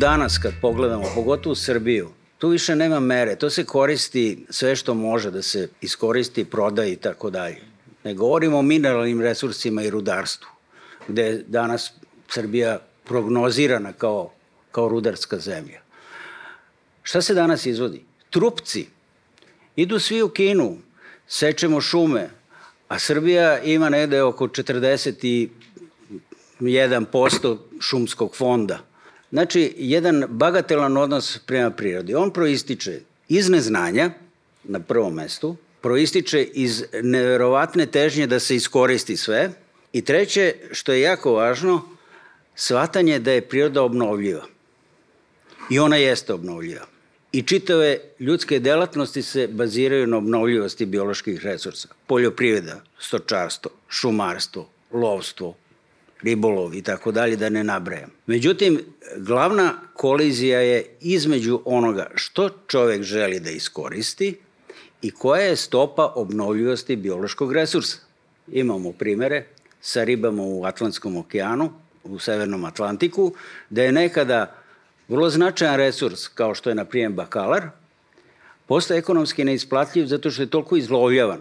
danas kad pogledamo, pogotovo Srbiju, tu više nema mere, to se koristi sve što može da se iskoristi, proda i tako dalje. Ne govorimo o mineralnim resursima i rudarstvu, gde je danas Srbija prognozirana kao, kao rudarska zemlja. Šta se danas izvodi? Trupci. Idu svi u Kinu, sečemo šume, a Srbija ima negde oko 41% šumskog fonda. Znači, jedan bagatelan odnos prema prirodi. On proističe iz neznanja, na prvom mestu, proističe iz neverovatne težnje da se iskoristi sve i treće, što je jako važno, shvatanje da je priroda obnovljiva. I ona jeste obnovljiva. I čitave ljudske delatnosti se baziraju na obnovljivosti bioloških resursa. Poljoprivreda, stočarstvo, šumarstvo, lovstvo, ribolov i tako dalje, da ne nabrajam. Međutim, glavna kolizija je između onoga što čovek želi da iskoristi i koja je stopa obnovljivosti biološkog resursa. Imamo primere sa ribama u Atlantskom okeanu, u Severnom Atlantiku, da je nekada vrlo značajan resurs, kao što je na prijem bakalar, postaje ekonomski neisplatljiv zato što je toliko izlovljavan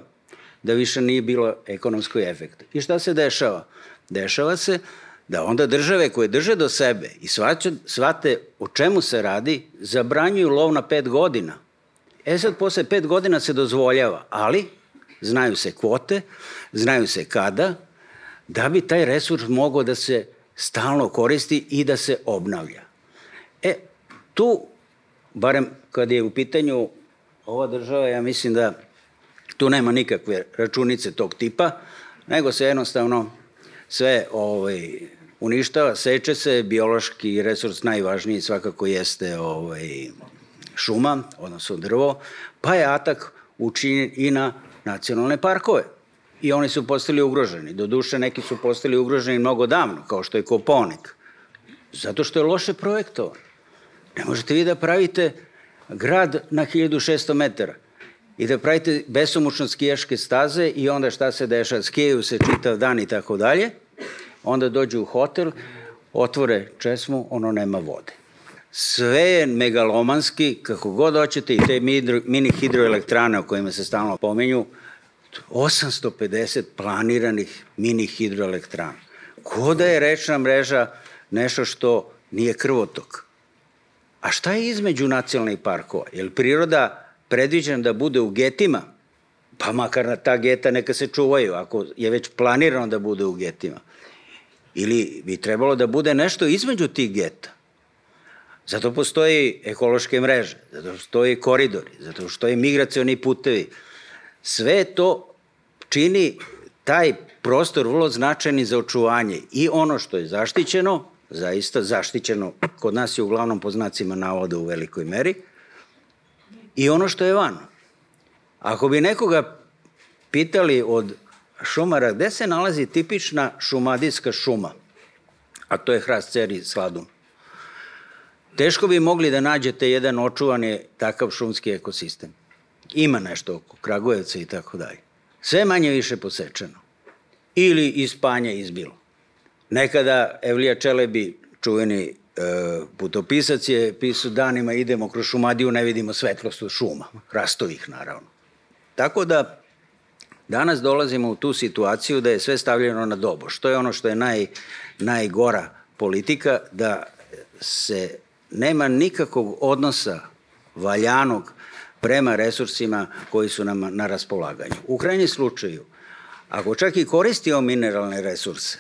da više nije bilo ekonomskoj efekta. I šta se dešava? Dešava se da onda države koje drže do sebe i shvate o čemu se radi, zabranjuju lov na pet godina. E sad, posle pet godina se dozvoljava, ali znaju se kvote, znaju se kada, da bi taj resurs mogao da se stalno koristi i da se obnavlja. E, tu, barem kad je u pitanju ova država, ja mislim da tu nema nikakve računice tog tipa, nego se jednostavno sve ovaj, uništava, seče se, biološki resurs najvažniji svakako jeste ovaj, šuma, odnosno drvo, pa je atak učinjen i na nacionalne parkove. I oni su postali ugroženi. Doduše, neki su postali ugroženi mnogo davno, kao što je Koponik. Zato što je loše projektovan. Ne možete vi da pravite grad na 1600 metara i da pravite besomučno skijaške staze i onda šta se dešava, skijaju se čitav dan i tako dalje, onda dođu u hotel, otvore česmu, ono nema vode. Sve je megalomanski, kako god hoćete, i te mini hidroelektrane o kojima se stalno pomenju, 850 planiranih mini hidroelektrana. Ko da je rečna mreža nešto što nije krvotok? A šta je između nacionalnih parkova? Je li priroda predviđena da bude u getima? Pa makar na ta geta neka se čuvaju, ako je već planirano da bude u getima. Ili bi trebalo da bude nešto između tih geta. Zato postoji ekološke mreže, zato postoji koridori, zato postoji migracioni putevi. Sve to čini taj prostor vrlo značajni za očuvanje i ono što je zaštićeno, zaista zaštićeno, kod nas je uglavnom po znacima navoda u velikoj meri, i ono što je van. Ako bi nekoga pitali od šumara gde se nalazi tipična šumadijska šuma, a to je hrast ceri sladun, teško bi mogli da nađete jedan očuvani takav šumski ekosistem. Ima nešto oko Kragujevca i tako dalje. Sve manje više posečeno. Ili iz panja izbilo. Nekada Evlija Čelebi, čuveni putopisac, je pisao danima idemo kroz šumadiju, ne vidimo svetlost od šuma, rastovih naravno. Tako da danas dolazimo u tu situaciju da je sve stavljeno na dobo. Što je ono što je naj, najgora politika, da se nema nikakvog odnosa valjanog prema resursima koji su nam na raspolaganju. U krajnjem slučaju, ako čak i koristimo mineralne resurse,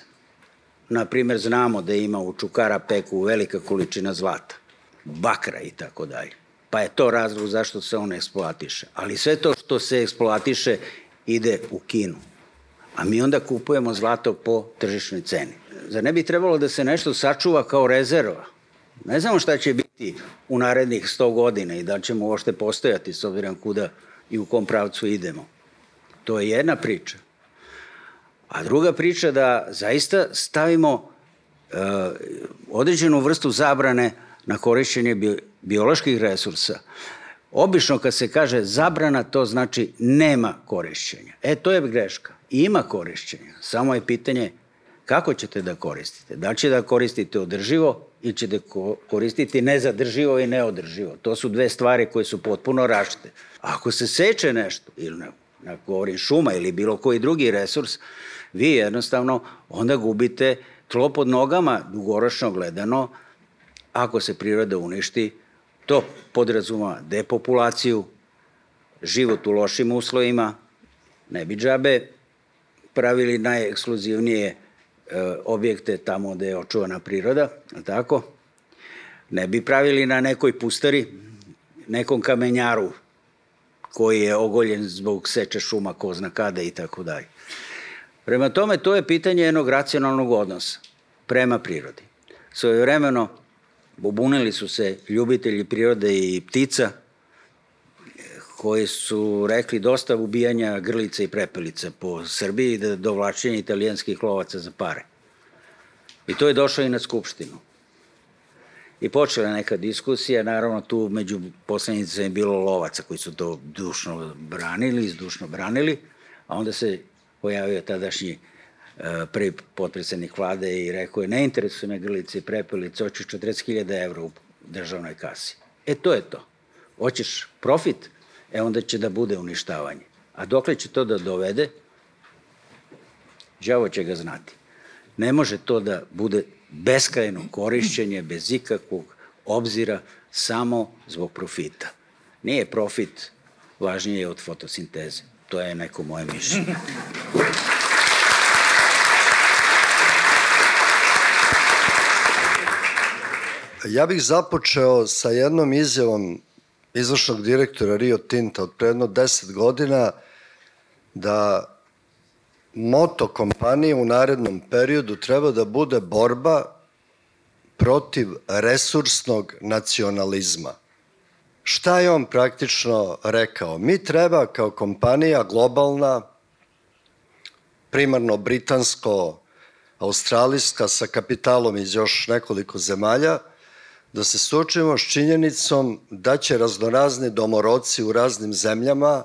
na primjer znamo da ima u Čukara peku velika količina zlata, bakra i tako dalje, pa je to razlog zašto se on eksploatiše. Ali sve to što se eksploatiše ide u Kinu, a mi onda kupujemo zlato po tržišnoj ceni. Zar ne bi trebalo da se nešto sačuva kao rezerva? Ne znamo šta će biti u narednih 100 godina i da ćemo uopšte postojati s obzirom kuda i u kom pravcu idemo. To je jedna priča. A druga priča da zaista stavimo uh, određenu vrstu zabrane na korišćenje bi, bioloških resursa. Obično kad se kaže zabrana, to znači nema korišćenja. E, to je greška. Ima korišćenja. Samo je pitanje kako ćete da koristite. Da li će da koristite održivo ili ćete koristiti nezadrživo i neodrživo. To su dve stvari koje su potpuno rašte. Ako se seče nešto, ili ne, ne govorim šuma ili bilo koji drugi resurs, vi jednostavno onda gubite tlo pod nogama, dugoročno gledano, ako se priroda uništi, to podrazuma depopulaciju, život u lošim uslovima, ne bi džabe pravili najekskluzivnije e, objekte tamo gde je očuvana priroda, tako? Ne bi pravili na nekoj pustari, nekom kamenjaru koji je ogoljen zbog seče šuma, ko zna kada i tako dalje. Prema tome, to je pitanje jednog racionalnog odnosa prema prirodi. Svoje vremeno bubunili su se ljubitelji prirode i ptica, koji su rekli dosta ubijanja grlica i prepelica po Srbiji da dovlačenja italijanskih lovaca za pare. I to je došlo i na Skupštinu. I počela neka diskusija, naravno tu među poslanicima je bilo lovaca koji su to dušno branili, izdušno branili, a onda se pojavio tadašnji e, prvi potpredsednik vlade i rekao je ne interesuje me grlice i prepelice, hoćeš 40.000 evra u državnoj kasi. E to je to. Hoćeš profit, e onda će da bude uništavanje. A dokle će to da dovede, đavo će ga znati. Ne može to da bude beskrajno korišćenje bez ikakvog obzira samo zbog profita. Nije profit važnije od fotosinteze. To je neko moje mišljenje. Ja bih započeo sa jednom izjavom izvršnog direktora Rio Tinta od predno 10 godina da moto kompanije u narednom periodu treba da bude borba protiv resursnog nacionalizma. Šta je on praktično rekao? Mi treba kao kompanija globalna, primarno britansko, australijska sa kapitalom iz još nekoliko zemalja, da se suočimo s činjenicom da će raznorazni domoroci u raznim zemljama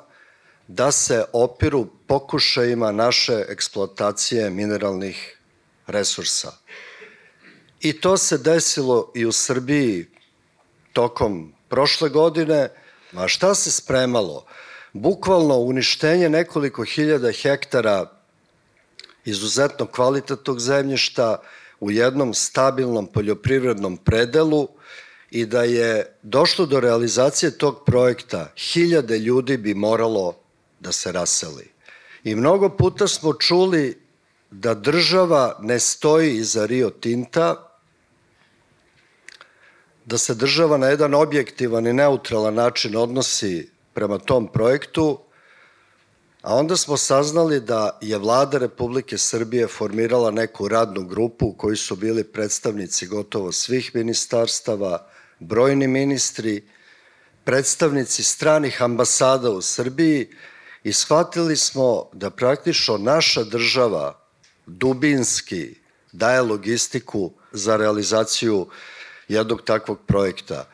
da se opiru pokušajima naše eksploatacije mineralnih resursa. I to se desilo i u Srbiji tokom prošle godine. A šta se spremalo? Bukvalno uništenje nekoliko hiljada hektara izuzetno kvalitetnog zemljišta, u jednom stabilnom poljoprivrednom predelu i da je došlo do realizacije tog projekta, hiljade ljudi bi moralo da se raseli. I mnogo puta smo čuli da država ne stoji iza Rio Tinta, da se država na jedan objektivan i neutralan način odnosi prema tom projektu, A onda smo saznali da je vlada Republike Srbije formirala neku radnu grupu u kojoj su bili predstavnici gotovo svih ministarstava, brojni ministri, predstavnici stranih ambasada u Srbiji i shvatili smo da praktično naša država dubinski daje logistiku za realizaciju jednog takvog projekta.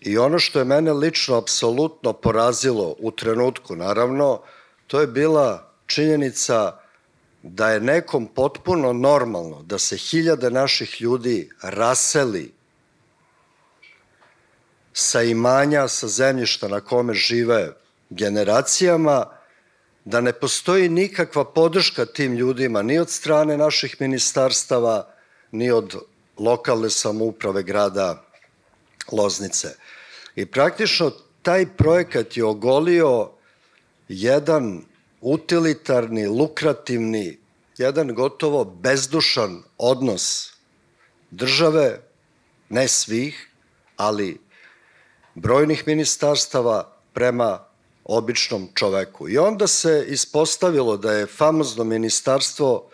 I ono što je mene lično apsolutno porazilo u trenutku, naravno, to je bila činjenica da je nekom potpuno normalno da se hiljade naših ljudi raseli sa imanja, sa zemljišta na kome žive generacijama, da ne postoji nikakva podrška tim ljudima ni od strane naših ministarstava, ni od lokalne samouprave grada Loznice. I praktično taj projekat je ogolio jedan utilitarni, lukrativni, jedan gotovo bezdušan odnos države, ne svih, ali brojnih ministarstava prema običnom čoveku. I onda se ispostavilo da je famozno ministarstvo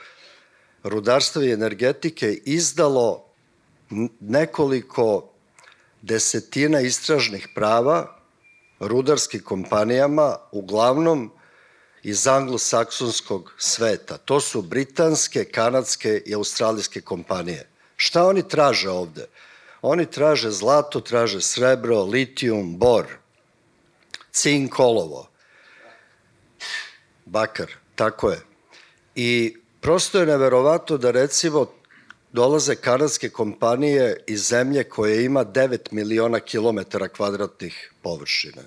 rudarstva i energetike izdalo nekoliko desetina istražnih prava rudarskim kompanijama, uglavnom iz anglosaksonskog sveta. To su britanske, kanadske i australijske kompanije. Šta oni traže ovde? Oni traže zlato, traže srebro, litijum, bor, cink, olovo, bakar, tako je. I prosto je neverovato da recimo dolaze kanadske kompanije iz zemlje koje ima 9 miliona kilometara kvadratnih površine.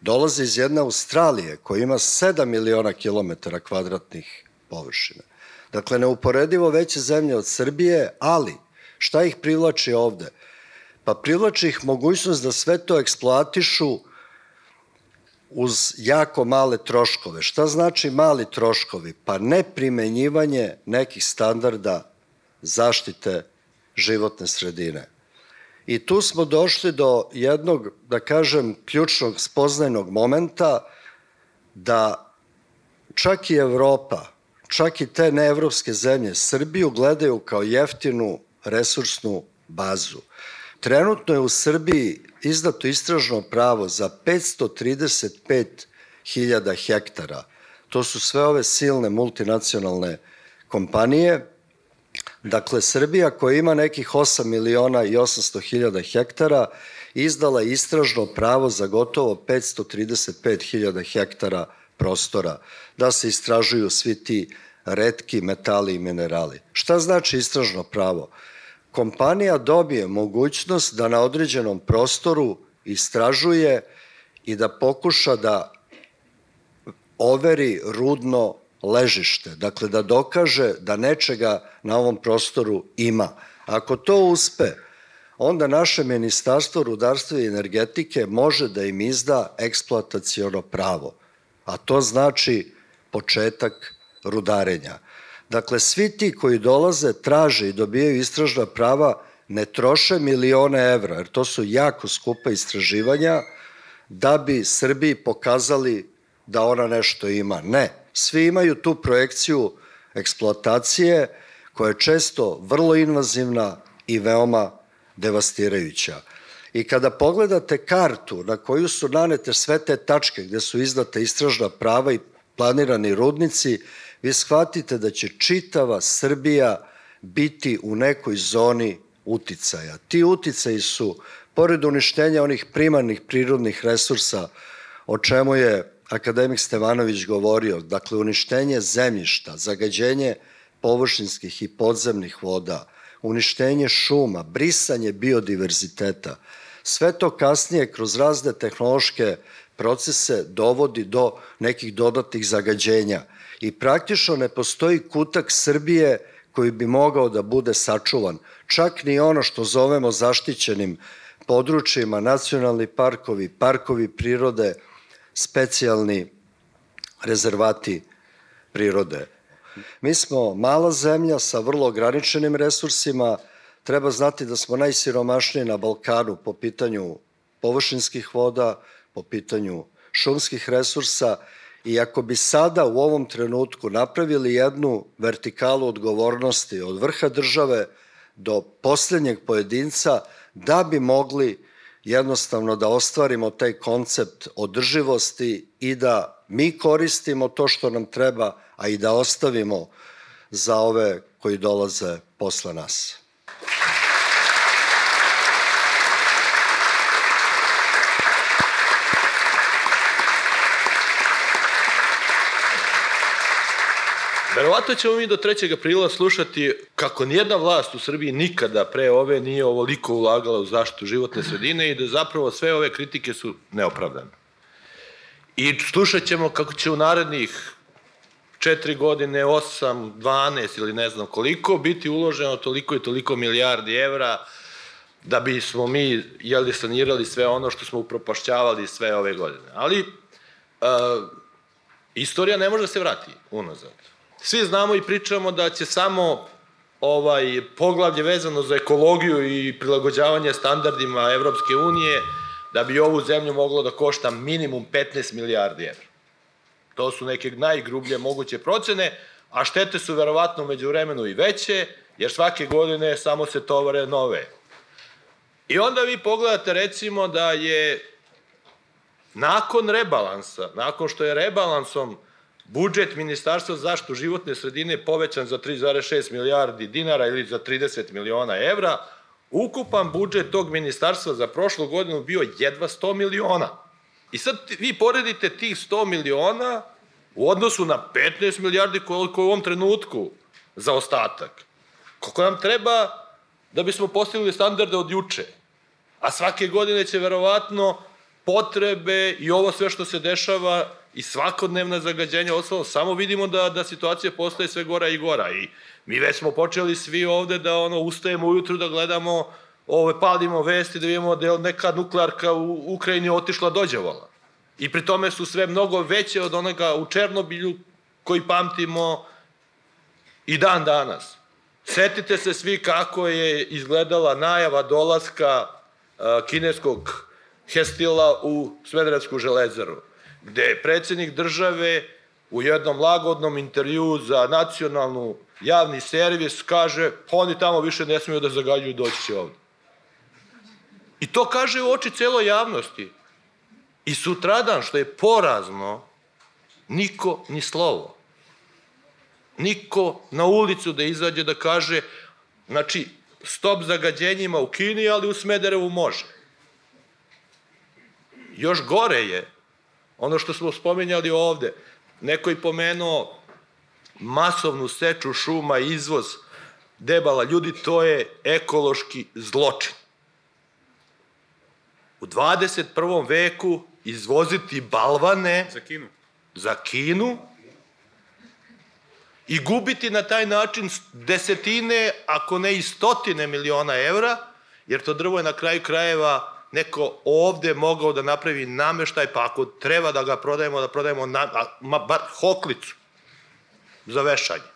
Dolaze iz jedne Australije koja ima 7 miliona kilometara kvadratnih površine. Dakle, neuporedivo veće zemlje od Srbije, ali šta ih privlači ovde? Pa privlači ih mogućnost da sve to eksploatišu uz jako male troškove. Šta znači mali troškovi? Pa ne primenjivanje nekih standarda zaštite životne sredine. I tu smo došli do jednog, da kažem, ključnog spoznajnog momenta da čak i Evropa, čak i te neevropske zemlje Srbiju gledaju kao jeftinu resursnu bazu. Trenutno je u Srbiji izdato istražno pravo za 535.000 hektara. To su sve ove silne multinacionalne kompanije. Dakle, Srbija koja ima nekih 8 miliona i 800 hiljada hektara izdala istražno pravo za gotovo 535.000 hektara prostora da se istražuju svi ti redki metali i minerali. Šta znači istražno pravo? kompanija dobije mogućnost da na određenom prostoru istražuje i da pokuša da overi rudno ležište, dakle da dokaže da nečega na ovom prostoru ima. Ako to uspe, onda naše Ministarstvo rudarstva i energetike može da im izda eksploatacijono pravo, a to znači početak rudarenja. Dakle, svi ti koji dolaze, traže i dobijaju istražna prava, ne troše milione evra, jer to su jako skupa istraživanja, da bi Srbiji pokazali da ona nešto ima. Ne, svi imaju tu projekciju eksploatacije koja je često vrlo invazivna i veoma devastirajuća. I kada pogledate kartu na koju su nanete sve te tačke gde su izdate istražna prava i planirani rudnici, vi shvatite da će čitava Srbija biti u nekoj zoni uticaja. Ti uticaji su, pored uništenja onih primarnih prirodnih resursa, o čemu je akademik Stevanović govorio, dakle uništenje zemljišta, zagađenje površinskih i podzemnih voda, uništenje šuma, brisanje biodiverziteta, sve to kasnije kroz razne tehnološke procese dovodi do nekih dodatnih zagađenja i praktično ne postoji kutak Srbije koji bi mogao da bude sačuvan. Čak ni ono što zovemo zaštićenim područjima, nacionalni parkovi, parkovi prirode, specijalni rezervati prirode. Mi smo mala zemlja sa vrlo ograničenim resursima, treba znati da smo najsiromašniji na Balkanu po pitanju površinskih voda, po pitanju šumskih resursa I ako bi sada u ovom trenutku napravili jednu vertikalu odgovornosti od vrha države do poslednjeg pojedinca, da bi mogli jednostavno da ostvarimo taj koncept održivosti i da mi koristimo to što nam treba, a i da ostavimo za ove koji dolaze posle nas. Verovatno ćemo mi do 3. aprila slušati kako nijedna vlast u Srbiji nikada pre ove nije ovoliko ulagala u zaštitu životne sredine i da zapravo sve ove kritike su neopravdane. I slušat ćemo kako će u narednih četiri godine, 8, 12 ili ne znam koliko, biti uloženo toliko i toliko milijardi evra da bismo mi jeli, sanirali sve ono što smo upropašćavali sve ove godine. Ali, uh, istorija ne može da se vrati unazad. Svi znamo i pričamo da će samo ovaj poglavlje vezano za ekologiju i prilagođavanje standardima Evropske unije da bi ovu zemlju moglo da košta minimum 15 milijardi evra. To su neke najgrublje moguće procene, a štete su verovatno među vremenu i veće, jer svake godine samo se tovare nove. I onda vi pogledate recimo da je nakon rebalansa, nakon što je rebalansom budžet Ministarstva za zaštitu životne sredine povećan za 3,6 milijardi dinara ili za 30 miliona evra, ukupan budžet tog ministarstva za prošlu godinu bio jedva 100 miliona. I sad vi poredite tih 100 miliona u odnosu na 15 milijardi koliko je u ovom trenutku za ostatak. Koliko nam treba da bismo postigli standarde od juče? A svake godine će verovatno potrebe i ovo sve što se dešava i svakodnevna zagađenja ostalo, samo vidimo da, da situacija postaje sve gora i gora. I mi već smo počeli svi ovde da ono ustajemo ujutru da gledamo, ove, palimo vesti, da vidimo da je neka nuklearka u Ukrajini otišla dođevala. I pri tome su sve mnogo veće od onoga u Černobilju koji pamtimo i dan danas. Setite se svi kako je izgledala najava dolaska kineskog Hestila u Smederevsku železaru, gde je predsednik države u jednom lagodnom intervju za nacionalnu javni servis kaže, pa oni tamo više ne smiju da zagađuju, doći će ovde. I to kaže u oči celoj javnosti. I sutradan, što je porazno, niko ni slovo. Niko na ulicu da izađe da kaže, znači, stop zagađenjima u Kini, ali u Smederevu može. Još gore je, ono što smo spomenjali ovde, neko je pomenuo masovnu seču šuma, izvoz debala ljudi, to je ekološki zločin. U 21. veku izvoziti balvane za Kinu, za Kinu i gubiti na taj način desetine, ako ne i stotine miliona evra, jer to drvo je na kraju krajeva neko ovde mogao da napravi nameštaj, pa ako treba da ga prodajemo, da prodajemo na, a, ma, bar hoklicu za vešanje.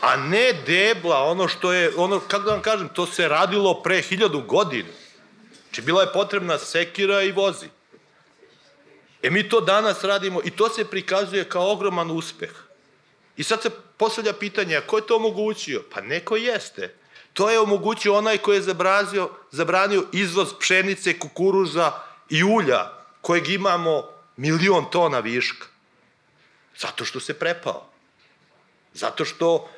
A ne debla, ono što je, ono, kako da vam kažem, to se radilo pre hiljadu godina. Znači, bila je potrebna sekira i vozi. E mi to danas radimo i to se prikazuje kao ogroman uspeh. I sad se postavlja pitanje, a ko je to omogućio? Pa neko jeste. To je omogućio onaj koji je zabrazio, zabranio izvoz pšenice, kukuruza i ulja, kojeg imamo milion tona viška. Zato što se prepao. Zato što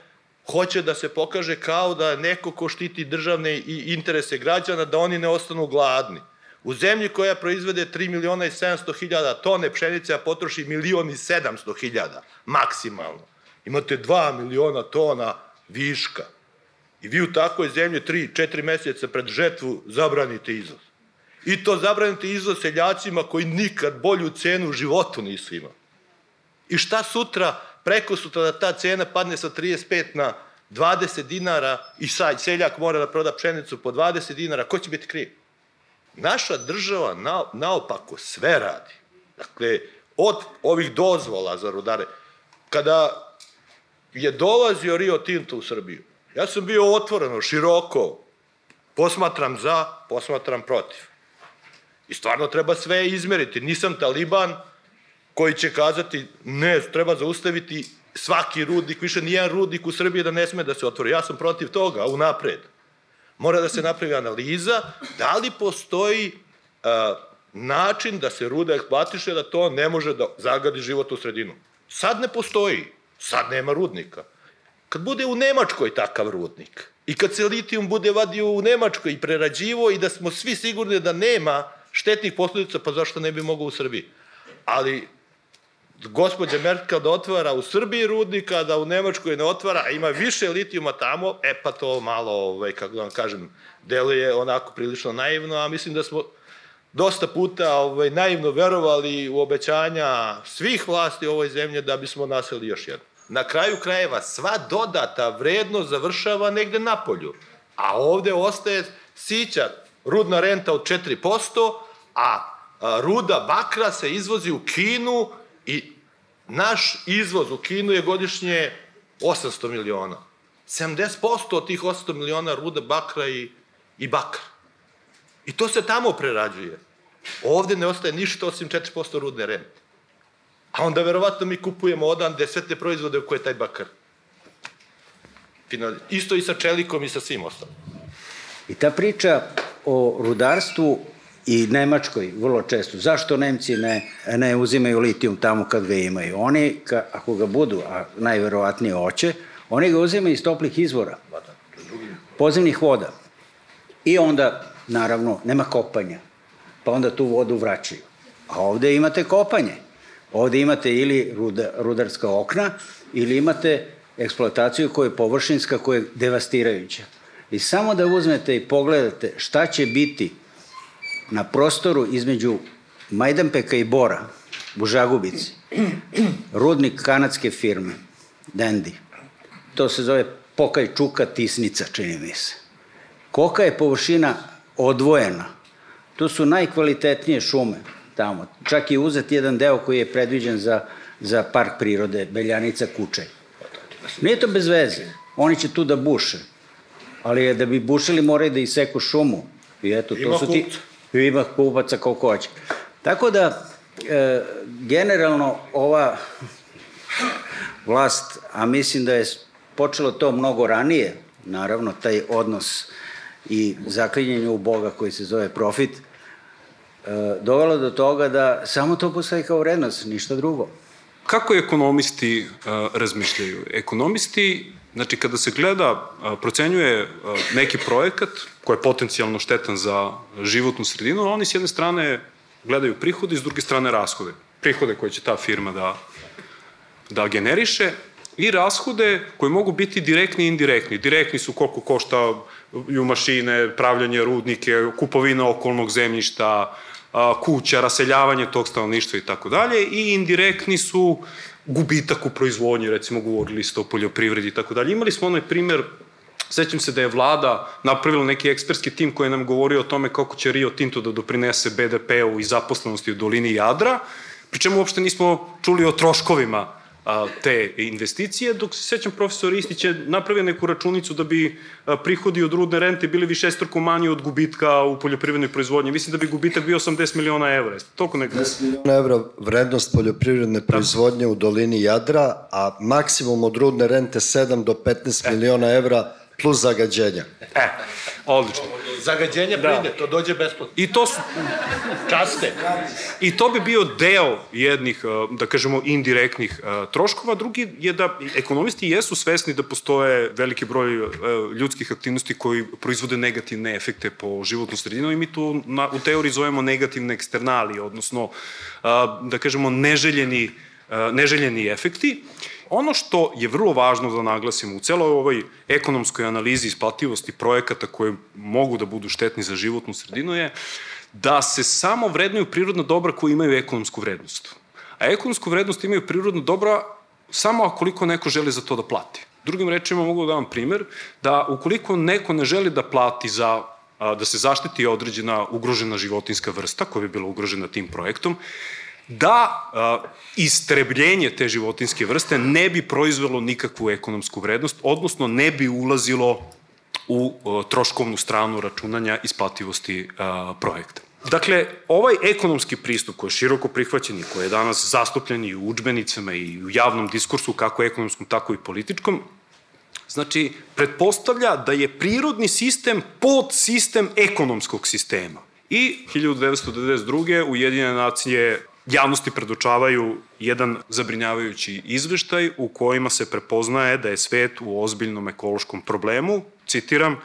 hoće da se pokaže kao da neko ko štiti državne i interese građana, da oni ne ostanu gladni. U zemlji koja proizvede 3 miliona i 700 hiljada tone pšenice, a potroši milion i 700 hiljada, maksimalno. Imate 2 miliona tona viška. I vi u takvoj zemlji 3-4 meseca pred žetvu zabranite izvoz. I to zabranite izvoz seljacima koji nikad bolju cenu u životu nisu imali. I šta sutra, preko sutra da ta cena padne sa 35 na 20 dinara i sad seljak mora da proda pšenicu po 20 dinara, ko će biti kriv? Naša država na, naopako sve radi. Dakle, od ovih dozvola za rudare, kada je dolazio Rio Tinto u Srbiju, Ja sam bio otvoreno, široko, posmatram za, posmatram protiv. I stvarno treba sve izmeriti. Nisam taliban koji će kazati ne, treba zaustaviti svaki rudnik, više nijedan rudnik u Srbiji da ne sme da se otvori. Ja sam protiv toga, unapred. Mora da se napravi analiza da li postoji a, način da se ruda eksploatiše, da to ne može da zagadi život u sredinu. Sad ne postoji, sad nema rudnika. Kad bude u Nemačkoj takav rudnik i kad se litijum bude vadio u Nemačkoj i prerađivo i da smo svi sigurni da nema štetnih posledica, pa zašto ne bi mogao u Srbiji? Ali gospođa Merkel da otvara u Srbiji rudnika, da u Nemačkoj ne otvara, a ima više litijuma tamo, e pa to malo, ovaj, kako da vam kažem, deluje onako prilično naivno, a mislim da smo dosta puta ovaj, naivno verovali u obećanja svih vlasti u ovoj zemlje da bismo naseli još jedno na kraju krajeva sva dodata vrednost završava negde na polju. A ovde ostaje sića, rudna renta od 4%, a ruda bakra se izvozi u Kinu i naš izvoz u Kinu je godišnje 800 miliona. 70% od tih 800 miliona ruda bakra i, i bakra. I to se tamo prerađuje. Ovde ne ostaje ništa osim 4% rudne rente. A onda verovatno mi kupujemo odande sve te proizvode koje je taj bakar. Isto i sa čelikom i sa svim ostalim. I ta priča o rudarstvu i Nemačkoj vrlo često. Zašto Nemci ne, ne uzimaju litijum tamo kad ga imaju? Oni, ka, ako ga budu, a najverovatnije hoće, oni ga uzimaju iz toplih izvora, podzemnih voda. I onda, naravno, nema kopanja, pa onda tu vodu vraćaju. A ovde imate kopanje. Ovde imate ili ruda, rudarska okna, ili imate eksploataciju koja je površinska, koja je devastirajuća. I samo da uzmete i pogledate šta će biti na prostoru između Majdanpeka i Bora u Žagubici, rudnik kanadske firme, Dendi. To se zove Pokaj Čuka Tisnica, čini mi se. Koka je površina odvojena. To su najkvalitetnije šume tamo. Čak i uzet jedan deo koji je predviđen za, za park prirode, Beljanica Kučaj. Nije to bez veze. Oni će tu da buše. Ali je da bi bušili moraju da iseku šumu. I eto, to Ima su ti... Ima kupaca koliko hoće. Tako da, e, generalno, ova vlast, a mislim da je počelo to mnogo ranije, naravno, taj odnos i zaklinjenje u Boga koji se zove profit, e, dovelo do toga da samo to postoji kao vrednost, ništa drugo. Kako ekonomisti uh, razmišljaju? Ekonomisti, znači kada se gleda, uh, procenjuje neki projekat koji je potencijalno štetan za životnu sredinu, oni s jedne strane gledaju prihode i s druge strane rashode. Prihode koje će ta firma da, da generiše i rashode koji mogu biti direktni i indirektni. Direktni su koliko košta ju mašine, pravljanje rudnike, kupovina okolnog zemljišta, kuća, raseljavanje tog stanovništva i tako dalje i indirektni su gubitak u proizvodnji, recimo govorili ste o poljoprivredi i tako dalje. Imali smo onaj primer Sećam se da je vlada napravila neki ekspertski tim koji nam govorio o tome kako će Rio Tinto da doprinese BDP-u i zaposlenosti u dolini Jadra, pri čemu uopšte nismo čuli o troškovima a, te investicije, dok se sećam profesor Ristić je napravio neku računicu da bi prihodi od rudne rente bili višestruko manji od gubitka u poljoprivrednoj proizvodnji. Mislim da bi gubitak bio 80 miliona evra. Toliko neka... 10 miliona evra vrednost poljoprivredne proizvodnje u dolini Jadra, a maksimum od rudne rente 7 do 15 miliona evra plus zagađenja. E, odlično. Zagađenje Da. pride, to dođe besplatno. I to su, Časte. I to bi bio deo jednih, uh, da kažemo, indirektnih uh, troškova. Drugi je da ekonomisti jesu svesni da postoje veliki broj uh, ljudskih aktivnosti koji proizvode negativne efekte po životnu sredinu i mi tu na, u teoriji zovemo negativne eksternalije, odnosno, da kažemo, neželjeni, neželjeni efekti. Ono što je vrlo važno da naglasimo u celoj ovoj ekonomskoj analizi isplativosti projekata koje mogu da budu štetni za životnu sredinu je da se samo vrednuju prirodna dobra koji imaju ekonomsku vrednost. A ekonomsku vrednost imaju prirodna dobra samo akoliko neko želi za to da plati. Drugim rečima mogu da vam primer da ukoliko neko ne želi da plati za da se zaštiti određena ugrožena životinska vrsta koja bi bila ugrožena tim projektom, da istrebljenje te životinske vrste ne bi proizvelo nikakvu ekonomsku vrednost, odnosno ne bi ulazilo u troškovnu stranu računanja isplativosti projekta. Dakle, ovaj ekonomski pristup koji je široko prihvaćen i koji je danas zastupljen i u učbenicama i u javnom diskursu, kako ekonomskom, tako i političkom, Znači, pretpostavlja da je prirodni sistem pod sistem ekonomskog sistema. I 1992. Ujedinjene nacije javnosti predočavaju jedan zabrinjavajući izveštaj u kojima se prepoznaje da je svet u ozbiljnom ekološkom problemu, citiram,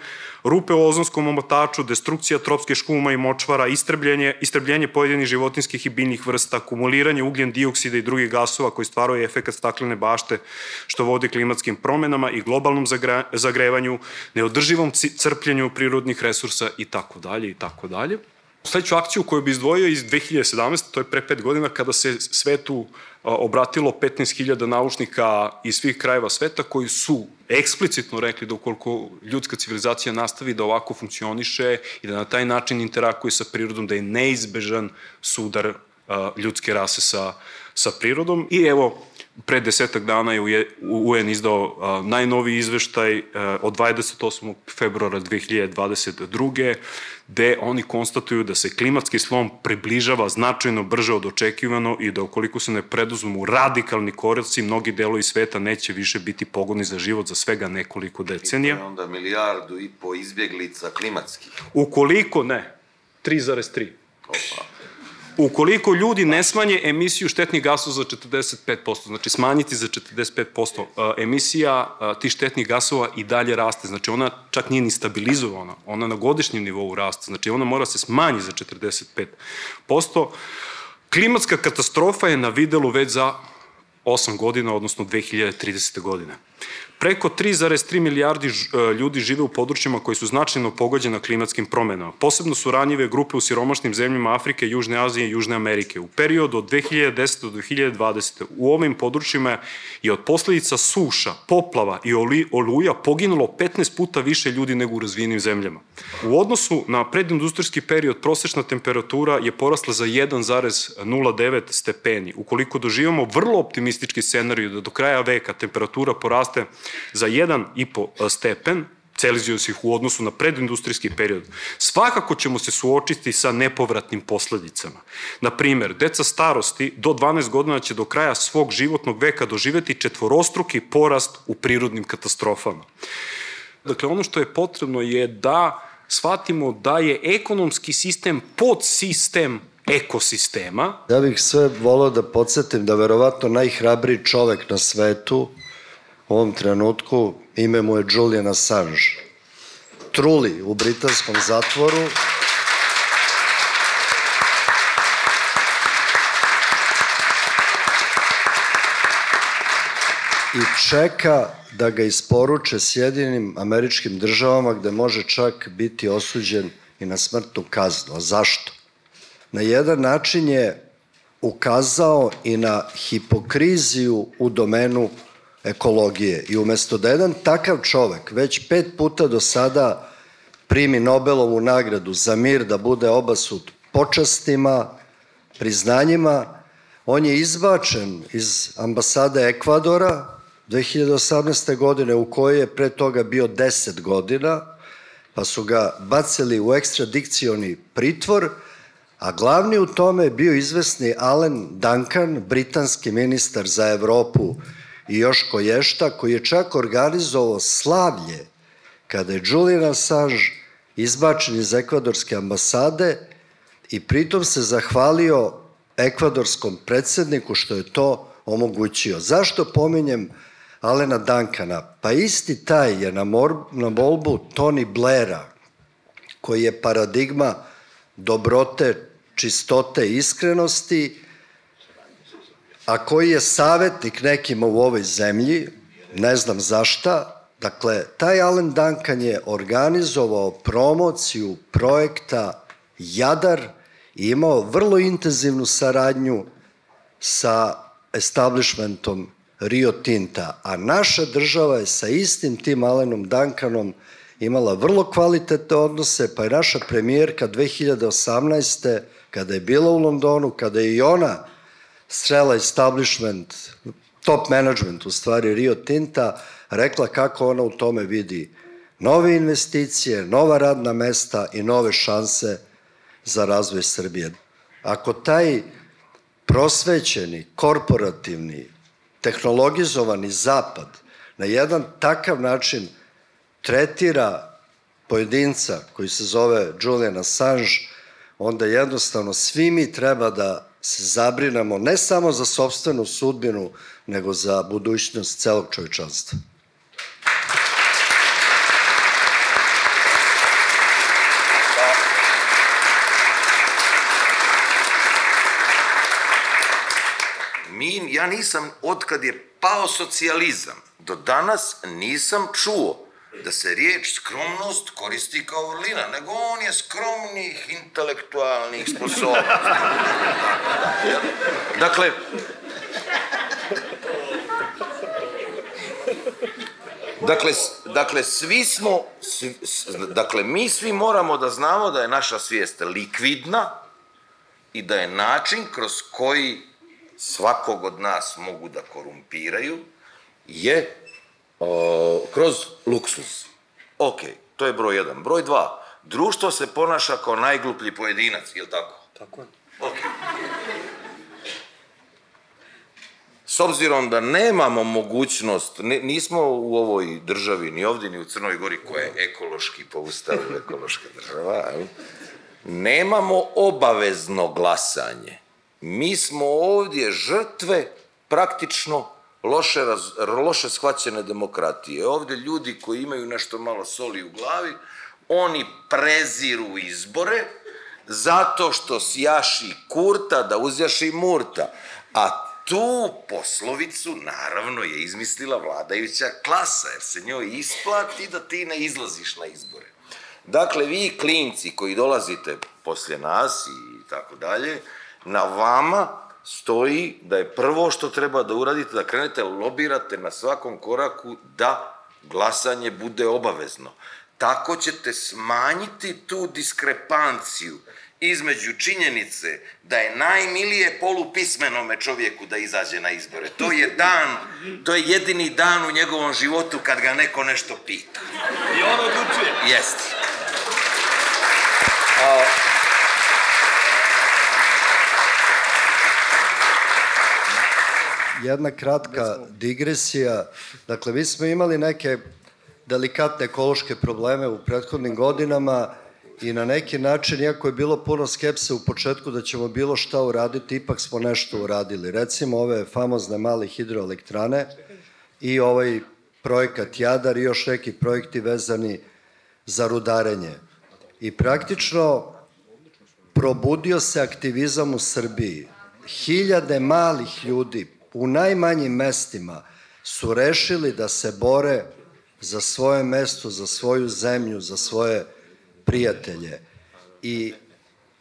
rupe u ozonskom omotaču, destrukcija tropskih šuma i močvara, istrebljenje, istrebljenje pojedinih životinskih i biljnih vrsta, akumuliranje ugljen dioksida i drugih gasova koji stvaraju efekat staklene bašte što vodi klimatskim promenama i globalnom zagre, zagrevanju, neodrživom crpljenju prirodnih resursa i tako dalje i tako dalje. Sledeću akciju koju bi izdvojio iz 2017. to je pre pet godina kada se svetu obratilo 15.000 naučnika iz svih krajeva sveta koji su eksplicitno rekli da ukoliko ljudska civilizacija nastavi da ovako funkcioniše i da na taj način interakuje sa prirodom, da je neizbežan sudar ljudske rase sa, sa prirodom. I evo, pre desetak dana je UN izdao a, najnoviji izveštaj a, od 28. februara 2022. gde oni konstatuju da se klimatski slom približava značajno brže od očekivano i da ukoliko se ne preduzmu radikalni koraci, mnogi delovi sveta neće više biti pogodni za život za svega nekoliko decenija. I onda milijardu i po izbjeglica klimatskih. Ukoliko ne, 3,3. Opa. Ukoliko ljudi ne smanje emisiju štetnih gasova za 45%, znači smanjiti za 45%, emisija tih štetnih gasova i dalje raste, znači ona čak nije ni stabilizovana, ona na godišnjem nivou raste, znači ona mora se smanji za 45%. Klimatska katastrofa je na videlu već za 8 godina, odnosno 2030. godine. Preko 3,3 milijardi e, ljudi žive u područjima koji su značajno pogođena klimatskim promenama. Posebno su ranjive grupe u siromašnim zemljama Afrike, Južne Azije i Južne Amerike. U periodu od 2010. do 2020. u ovim područjima je od posledica suša, poplava i oluja poginulo 15 puta više ljudi nego u razvijenim zemljama. U odnosu na predindustrijski period prosečna temperatura je porasla za 1,09 stepeni. Ukoliko doživamo vrlo optimistički scenariju da do kraja veka temperatura poraste za 1,5 stepen Celzijusih u odnosu na predindustrijski period, svakako ćemo se suočiti sa nepovratnim posledicama. Na primer, deca starosti do 12 godina će do kraja svog životnog veka doživeti četvorostruki porast u prirodnim katastrofama. Dakle, ono što je potrebno je da shvatimo da je ekonomski sistem podsistem ekosistema. Ja bih sve volao da podsjetim da verovatno najhrabriji čovek na svetu u ovom trenutku ime mu je Julian Assange. Truli u britanskom zatvoru i čeka da ga isporuče Sjedinim američkim državama gde može čak biti osuđen i na smrtnu kaznu. A zašto? Na jedan način je ukazao i na hipokriziju u domenu ekologije. I umesto da jedan takav čovek već pet puta do sada primi Nobelovu nagradu za mir da bude obasut počastima, priznanjima, on je izbačen iz ambasade Ekvadora 2018. godine u kojoj je pre toga bio 10 godina, pa su ga bacili u ekstradikcioni pritvor, a glavni u tome je bio izvesni Alan Duncan, britanski ministar za Evropu i još koješta, koji je čak organizovao slavlje kada je Julian Assange izbačen iz ekvadorske ambasade i pritom se zahvalio ekvadorskom predsedniku što je to omogućio. Zašto pominjem Alena Dankana? Pa isti taj je na, mor, na molbu Tony Blaira, koji je paradigma dobrote, čistote i iskrenosti, a koji je savetnik nekima u ovoj zemlji, ne znam zašta, dakle, taj Alan Duncan je organizovao promociju projekta Jadar i imao vrlo intenzivnu saradnju sa establishmentom Rio Tinta, a naša država je sa istim tim Alenom Duncanom imala vrlo kvalitetne odnose, pa je naša premijerka 2018. kada je bila u Londonu, kada je i ona srela establishment, top management u stvari Rio Tinta, rekla kako ona u tome vidi nove investicije, nova radna mesta i nove šanse za razvoj Srbije. Ako taj prosvećeni, korporativni, tehnologizovani zapad na jedan takav način tretira pojedinca koji se zove Julian Assange, onda jednostavno svi mi treba da se zabrinemo ne samo za sobstvenu sudbinu, nego za budućnost celog čovječanstva. Mi, ja nisam, otkad je pao socijalizam, do danas nisam čuo da se riječ skromnost koristi kao vrlina, nego on je skromnih intelektualnih sposobnosti. dakle, Dakle, dakle, svi smo, svi, dakle, mi svi moramo da znamo da je naša svijest likvidna i da je način kroz koji svakog od nas mogu da korumpiraju je o, kroz luksuz. Ok, to je broj jedan. Broj dva, društvo se ponaša kao najgluplji pojedinac, je li tako? Tako je. Ok. S obzirom da nemamo mogućnost, nismo u ovoj državi, ni ovdje, ni u Crnoj Gori, koja je ekološki po ustavu ekološka država, ali, nemamo obavezno glasanje. Mi smo ovdje žrtve praktično loše, raz, loše shvaćene demokratije. Ovde ljudi koji imaju nešto malo soli u glavi, oni preziru izbore zato što sjaši kurta da uzjaši murta. A tu poslovicu naravno je izmislila vladajuća klasa, jer se njoj isplati da ti ne izlaziš na izbore. Dakle, vi klinci koji dolazite poslije nas i tako dalje, na vama stoji da je prvo što treba da uradite, da krenete lobirate na svakom koraku da glasanje bude obavezno. Tako ćete smanjiti tu diskrepanciju između činjenice da je najmilije polupismenome čovjeku da izađe na izbore. To je dan, to je jedini dan u njegovom životu kad ga neko nešto pita. I on odlučuje. Jeste. A, Jedna kratka digresija. Dakle, mi smo imali neke delikatne ekološke probleme u prethodnim godinama i na neki način, iako je bilo puno skepse u početku da ćemo bilo šta uraditi, ipak smo nešto uradili. Recimo ove famozne male hidroelektrane i ovaj projekat Jadar i još neki projekti vezani za rudarenje. I praktično probudio se aktivizam u Srbiji. Hiljade malih ljudi u najmanjim mestima su rešili da se bore za svoje mesto, za svoju zemlju, za svoje prijatelje. I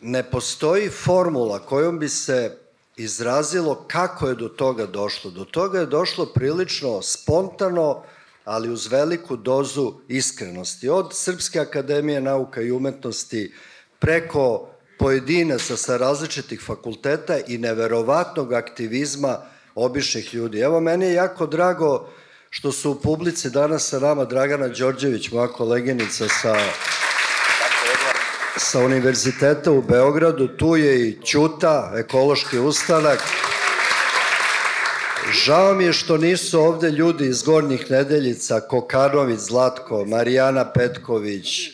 ne postoji formula kojom bi se izrazilo kako je do toga došlo. Do toga je došlo prilično spontano, ali uz veliku dozu iskrenosti. Od Srpske akademije nauka i umetnosti preko pojedinaca sa različitih fakulteta i neverovatnog aktivizma običnih ljudi. Evo, meni je jako drago što su u publici danas sa nama Dragana Đorđević, moja koleginica sa sa univerziteta u Beogradu, tu je i Ćuta, ekološki ustanak. Žao mi je što nisu ovde ljudi iz Gornjih nedeljica, Kokanović, Zlatko, Marijana Petković,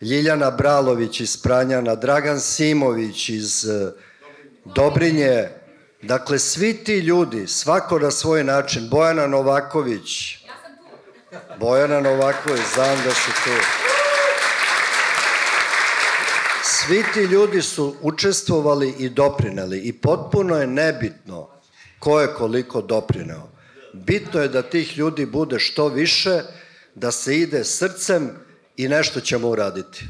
Ljiljana Bralović iz Pranjana, Dragan Simović iz Dobrinje, Dakle, svi ti ljudi, svako na svoj način, Bojana Novaković, Bojana Novaković, znam da su tu. Svi ti ljudi su učestvovali i doprineli i potpuno je nebitno ko je koliko doprineo. Bitno je da tih ljudi bude što više, da se ide srcem i nešto ćemo uraditi.